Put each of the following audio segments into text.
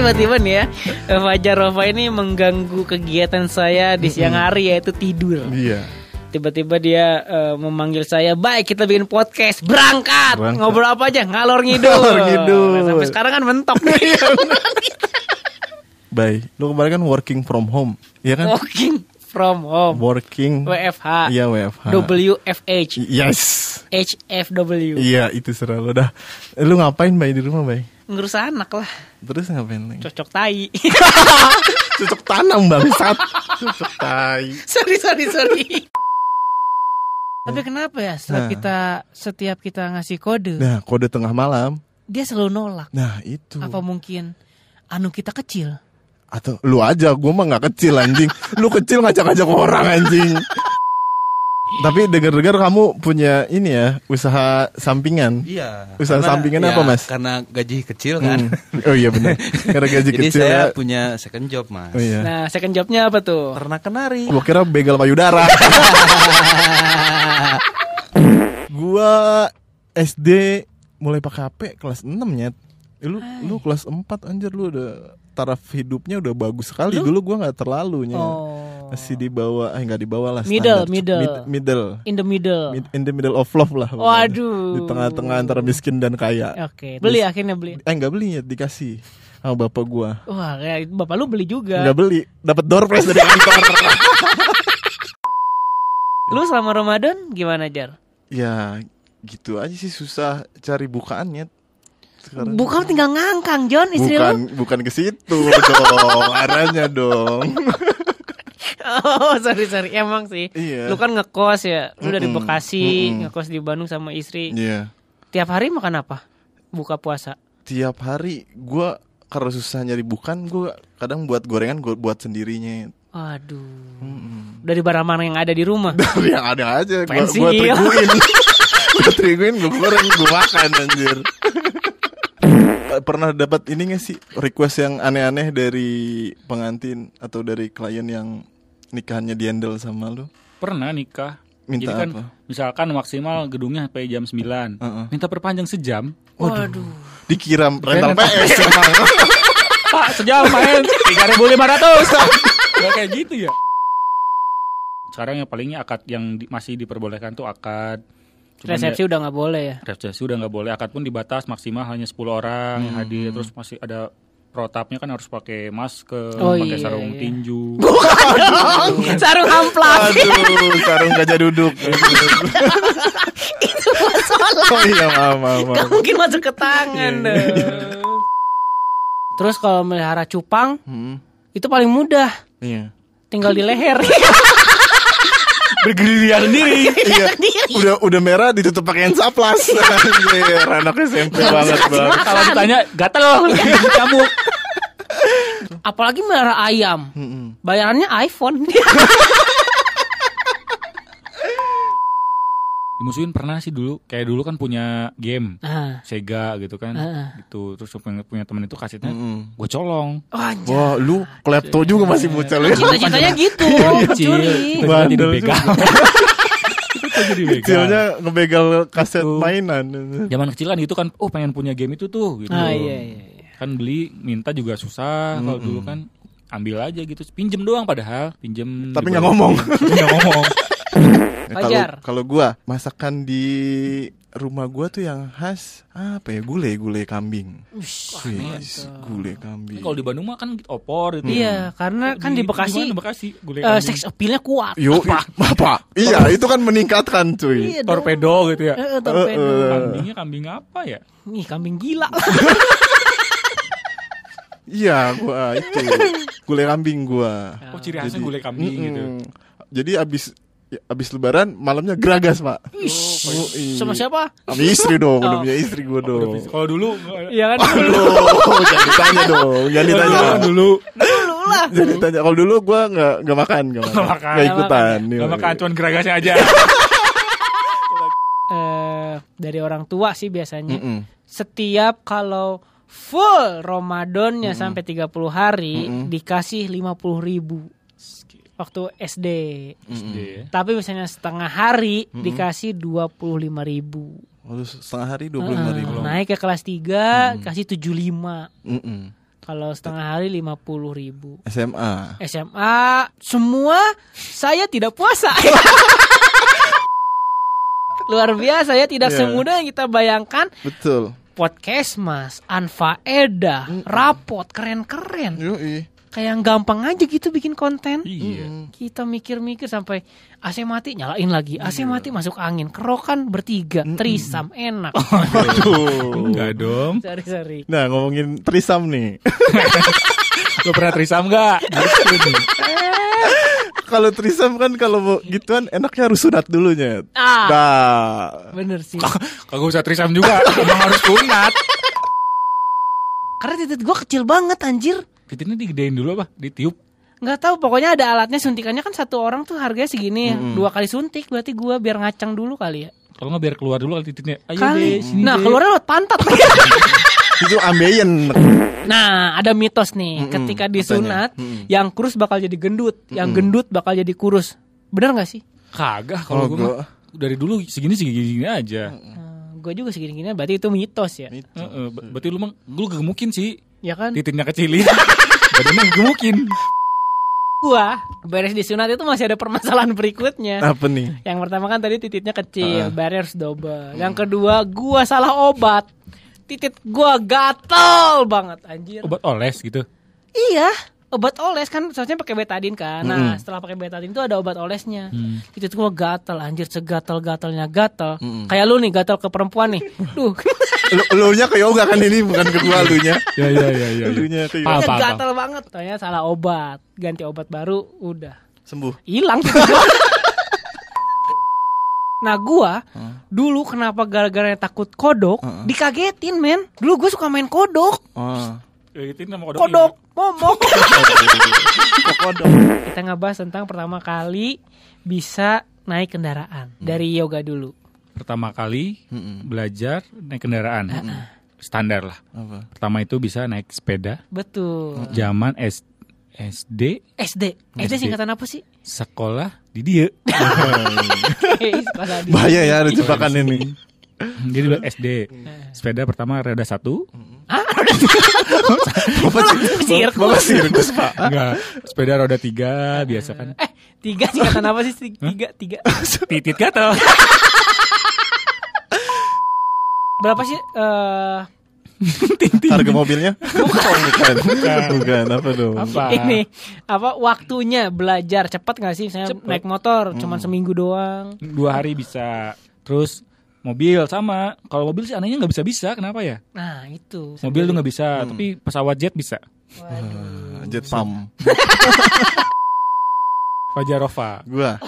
tiba-tiba nih ya Fajar Rova ini mengganggu kegiatan saya di siang hari yaitu tidur. Iya. Tiba-tiba dia eh, memanggil saya, baik kita bikin podcast, berangkat. Berangkat. Ngobrol apa aja, ngalor ngidul. Ngalor ngidul. Nah, sampai sekarang kan mentok. Bye. Lu kemarin kan working from home. Iya kan? Working from home. Working. WFH. Iya WFH. WFH. Yes. HFW. Iya itu selalu dah. Lu ngapain Bay di rumah Bay? Ngurus anak lah. Terus ngapain lagi? Cocok tai. Cocok tanam bangsat. Cocok tai. sorry, sorry, sorry. Tapi kenapa ya setiap Nah. kita setiap kita ngasih kode, Nah kode tengah malam. dia selalu nolak. Nah itu. Apa mungkin anu kita kecil? Atau lu aja, gua mah nggak kecil anjing. Lu kecil ngajak-ngajak orang anjing. Tapi dengar-dengar kamu punya ini ya usaha sampingan. Iya. Usaha karena- sampingannya ya, apa, Mas? Karena gaji kecil kan. Hmm. Oh iya benar. Karena gaji Jadi kecil saya ya. punya second job mas. Oh iya. Nah, second jobnya apa tuh? Ternak kenari. Gua kira begal payudara. gua SD mulai pakai HP kelas 6 nyet. Eh, lu lu kelas 4 anjir lu udah taraf hidupnya udah bagus sekali. Dulu gua nggak terlalu nyet. Oh. Masih di bawah, eh nggak di bawah lah. Middle, standar. middle. Mid- middle. In the middle. Mid- in the middle of love lah. Waduh. Di tengah-tengah antara miskin dan kaya. Oke, beli akhirnya beli. Eh nggak beli ya, dikasih sama bapak gua. Wah, kayak bapak lu beli juga. Nggak beli, dapat door prize dari kantor. Lu selama Ramadan gimana, Jar? ya gitu aja sih susah cari bukaannya sekarang. Bukan tinggal ngangkang, John, istri bukan lu. bukan ke situ dong, arahnya dong. Oh, sorry, sorry. Emang sih. Iya. Lu kan ngekos ya. Lu dari Bekasi, mm-mm. ngekos di Bandung sama istri. Iya. Tiap hari makan apa? Buka puasa. Tiap hari gua karena susah nyari bukan, gua kadang buat gorengan gua buat sendirinya. Aduh. Mm-mm. Dari barang mana yang ada di rumah? Dari yang ada aja gua, gua teriguin. gua teriguin, gua goreng, gua makan anjir. Pernah dapat ini gak sih request yang aneh-aneh dari pengantin atau dari klien yang nikahannya dihandle sama lu? Pernah nikah. Minta Jadi kan apa? misalkan maksimal gedungnya sampai jam 9. Heeh. Minta perpanjang sejam. Waduh. Dikira rental PS. Pak, sejam main 3500. Ya kayak gitu ya. Sekarang yang palingnya akad yang di- masih diperbolehkan tuh akad. Cuman Resepsi ya- udah nggak boleh ya. resepsi udah nggak boleh akad pun dibatas maksimal hanya 10 orang yang hadir terus masih ada protapnya kan harus pakai masker, Oh, pakai iya, sarung iya. tinju. Sarung amplas. Aduh, sarung gajah duduk. Itu masalah. Oh iya, maaf, maaf, maaf. Gak mungkin masuk ke tangan dong. Terus kalau melihara cupang Hmm, itu paling mudah, iya. tinggal di leher. Bergerilya sendiri. Iya, udah udah merah ditutup pakai saplas. Anjir, anak SMP banget, Bang. Kalau ditanya gatel kamu. Apalagi melihara ayam. Mm-mm. Bayarannya iPhone. Dimusuhin pernah sih dulu. Kayak dulu kan punya game nah, Sega gitu kan. Heeh. Gitu. Terus punya, punya temen itu kasetnya Mm-mm. gue colong. oh. Wah, lu klepto juga masih bocah lu. ya? Cita-citanya gitu. Tiba-tiba jadi Bandel begal. Itu jadi begal. Kecilnya ngebegal kaset Gitu. mainan. Zaman kecil kan gitu kan, oh pengen punya game itu tuh gitu. Ah, iya, iya, iya. Kan beli minta juga susah kalau dulu kan ambil aja gitu. Pinjem doang padahal, pinjem Tapi di nggak ngomong. Nggak ngomong. Eh, Kalau kalau gua masakan di rumah gua tuh yang khas apa ya gulai gulai kambing. Ush, gulai kambing. Kalau di Bandung mah kan opor gitu. Iya, karena kan di Bekasi mana Bekasi gulai kambing. seks appeal-nya kuat. Yo, apa? Iya, itu kan meningkatkan cuy. Iya torpedo gitu ya. Eh, torpedo. Eh, eh. Kambingnya kambing apa ya? Ih, kambing gila. Iya, gua itu. Gulai kambing gua. Oh ciri khasnya gulai kambing Mm-mm. gitu. Jadi abis ya, abis lebaran malamnya geragas, Pak. Oh, iya. sama siapa? Sama istri dong, Oh. punya istri gua dong. Kalau dulu Iya kan? Aduh, jangan ditanya dong, jangan ditanya. dulu Dulu lah. Jangan ditanya. Kalau dulu gua nggak nggak makan, nggak makan, makan. nggak ikutan. Gak makan cuman geragasnya aja. Eh, dari orang tua sih biasanya. Setiap kalau full Ramadannya sampai 30 hari Mm-mm. dikasih 50 ribu waktu SD. SD ya. Tapi misalnya setengah hari dikasih 25 ribu. Waduh, setengah hari dua puluh lima ribu. Naik ke kelas 3 kasih 75. Mm-mm. Kalau setengah hari lima puluh ribu. SMA. SMA semua saya tidak puasa. Luar biasa ya, tidak Iya. semudah yang kita bayangkan. Betul. Podcast Mas, Anfaedah, rapot, keren-keren. Kayak yang gampang aja gitu bikin konten. Iya. Kita mikir-mikir sampai AC mati nyalain lagi, AC mati masuk angin, kerokan bertiga, trisam enak. Aduh. Enggak dong. Sorry sorry. Nah ngomongin trisam nih. Lo pernah trisam enggak? Kalau trisam kan kalau mau gituan enaknya harus sunat dulunya. Ah. Nah, Bener sih. Kagak usah trisam juga, emang harus sunat. Karena titik gue kecil banget anjir. Titiknya digedein dulu apa? Ditiup. Nggak tahu pokoknya ada alatnya suntikannya kan satu orang tuh harganya segini dua kali suntik berarti gua biar ngacang dulu kali ya Kalau nggak biar keluar dulu kali titiknya. Ayo kali deh, sini nah deh. keluarnya lewat pantat itu ambeien. nah ada mitos nih Mm-mm, ketika katanya. disunat Mm-mm. yang kurus bakal jadi gendut yang gendut bakal jadi kurus bener nggak sih Kagak Oh, kalau gue mah dari dulu segini segini aja. gue juga segini-gini berarti itu mitos ya Itu. Heeh, ber- berarti lu mah lu gemukin sih. ya kan Titiknya kecilin. Badannya gemukin. gua beres disunat itu masih ada permasalahan berikutnya Apa nih? yang pertama kan tadi titiknya kecil bayarnya harus double yang kedua gua salah obat titik gua gatel banget anjir Obat oles gitu. Iya, obat oles kan seharusnya pakai betadin kan. Nah, Mm-mm. setelah pakai betadin itu ada obat olesnya. Hmm. Itu tuh gua gatel anjir segatel-gatelnya gatel. Mm-mm. Kayak lu nih gatel ke perempuan nih. Duh, Lu nya ke yoga kan ini bukan ke gua lunya. Ya ya ya ya. ya. Lunya ke Paham, yoga. gatel banget. Tanya salah obat. Ganti obat baru udah Sembuh. hilang. nah, gua dulu kenapa gara-gara takut kodok Heeh. dikagetin, men. Dulu gua suka main kodok. Nama kodok. Kodok, momok. Kodok. Kita ngebahas tentang pertama kali bisa naik kendaraan dari yoga dulu. Pertama kali Mm-mm. belajar naik kendaraan. Standar lah. Apa? Pertama itu bisa naik sepeda. Betul. Zaman S SD SD. SD singkatan apa sih? Sekolah di dia. Bahaya ya ada jebakan ini. Jadi SD. Sepeda pertama roda satu. Bapak Sirkus. Bapak sirkus, Pak. Enggak. Sepeda roda tiga biasa kan. Eh, tiga singkatan apa sih? Tiga, tiga. Titit gatel. Berapa sih? eh Harga mobilnya? Bukan. Bukan. Bukan. Apa dong? Apa? ini apa waktunya belajar cepat nggak sih? Saya naik motor cuman seminggu doang. Dua hari bisa. Terus mobil sama. Kalau mobil sih anehnya nggak bisa bisa. Kenapa ya? Nah itu. Mobil tuh nggak bisa. Tapi pesawat jet bisa. Waduh. Jet pump. Fajarova. Gua.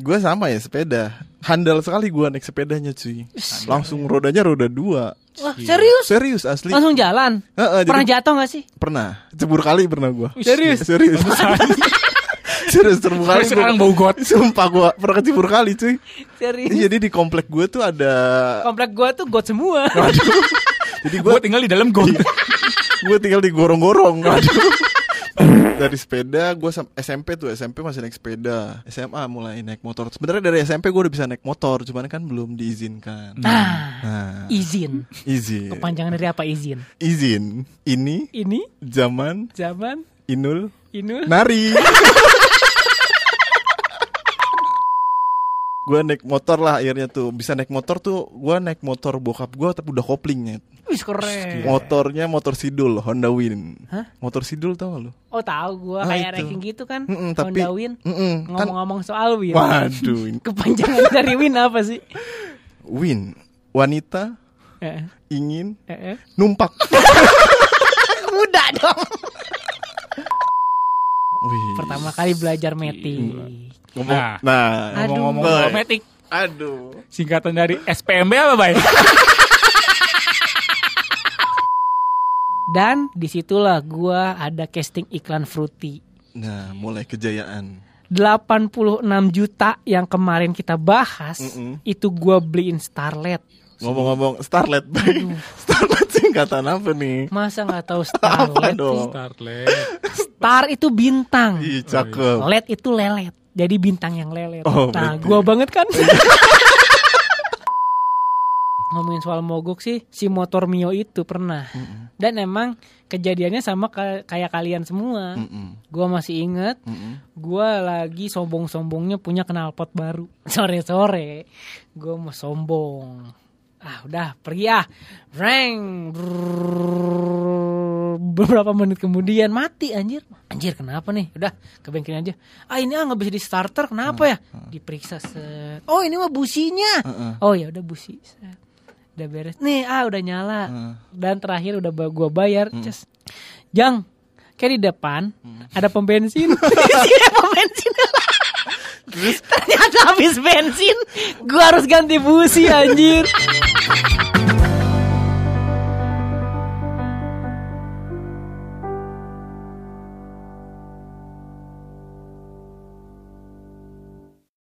Gua sama ya sepeda. Handal sekali gua naik sepedanya cuy. Langsung rodanya roda dua. Wah serius? Serius asli. Langsung jalan. Heeh, jadi- Pernah jatuh nggak sih? Pernah. Cebur kali pernah gua. Serius? Serius. Serius cebur kali. Sekarang bau got. Sumpah gua pernah kecebur kali cuy. Serius? Jadi di komplek gua tuh ada Komplek gua tuh got semua. jadi Gue gua tinggal di dalam got. gue tinggal di gorong-gorong Aduh. dari sepeda gue SMP tuh SMP masih naik sepeda. SMA mulai naik motor. Sebenarnya dari SMP gue udah bisa naik motor cuman kan belum diizinkan. Nah, nah. izin. izin. Kepanjangan dari apa izin? izin. Ini Ini? zaman zaman? Inul Inul. nari gue naik motor lah akhirnya tuh bisa naik motor tuh gue naik motor bokap gue tapi udah koplingnya Wih keren. motornya motor sidul Honda Win Hah? motor sidul tau lu Oh tahu gua Ah, kayak itu. ranking gitu kan. Mm-mm, tapi Honda Win. Mm-mm, kan Ngomong-ngomong soal Win. waduh Kepanjangan dari Win apa sih? Win wanita Eh, ingin eh, eh. numpak. Muda dong. Wih. Pertama kali belajar metik. Ngomong- Nah. nah, Aduh. Ngomong-ngomong soal metik. aduh. Singkatan dari SPMB apa, Bay? Dan di situlah gua ada casting iklan Fruity. Nah, mulai kejayaan. 86 juta yang kemarin kita bahas Mm-mm. itu gua beliin Starlet. Ngomong-ngomong Starlet, Bay. Starlet singkatan apa nih? Masa nggak tahu Apa Starlet? dong? sih? Starlet. Star itu bintang. Ih, cakep. LED itu lelet. Jadi bintang yang lelet. Oh, nah, berarti. gua banget kan. ngomongin soal mogok sih si motor Mio itu pernah. Dan emang kejadiannya sama ka- kayak kalian semua. Mm-mm. Gua masih inget Mm-mm. Gua lagi sombong-sombongnya punya knalpot baru Sore-sore Gua mau sombong Ah udah pergi ah Reng. Beberapa menit kemudian. Mati anjir. Anjir kenapa nih? Udah ke bengkel aja. Ah ini ah nggak bisa di starter. Kenapa ya? Diperiksa set. Oh ini mah businya. Oh ya udah busi set. Udah beres. Nih ah udah nyala. Dan terakhir udah gua bayar. Ces. Jang Kayak di depan Ada pom bensin. Isinya pom bensin. Ternyata habis bensin Gua harus ganti busi anjir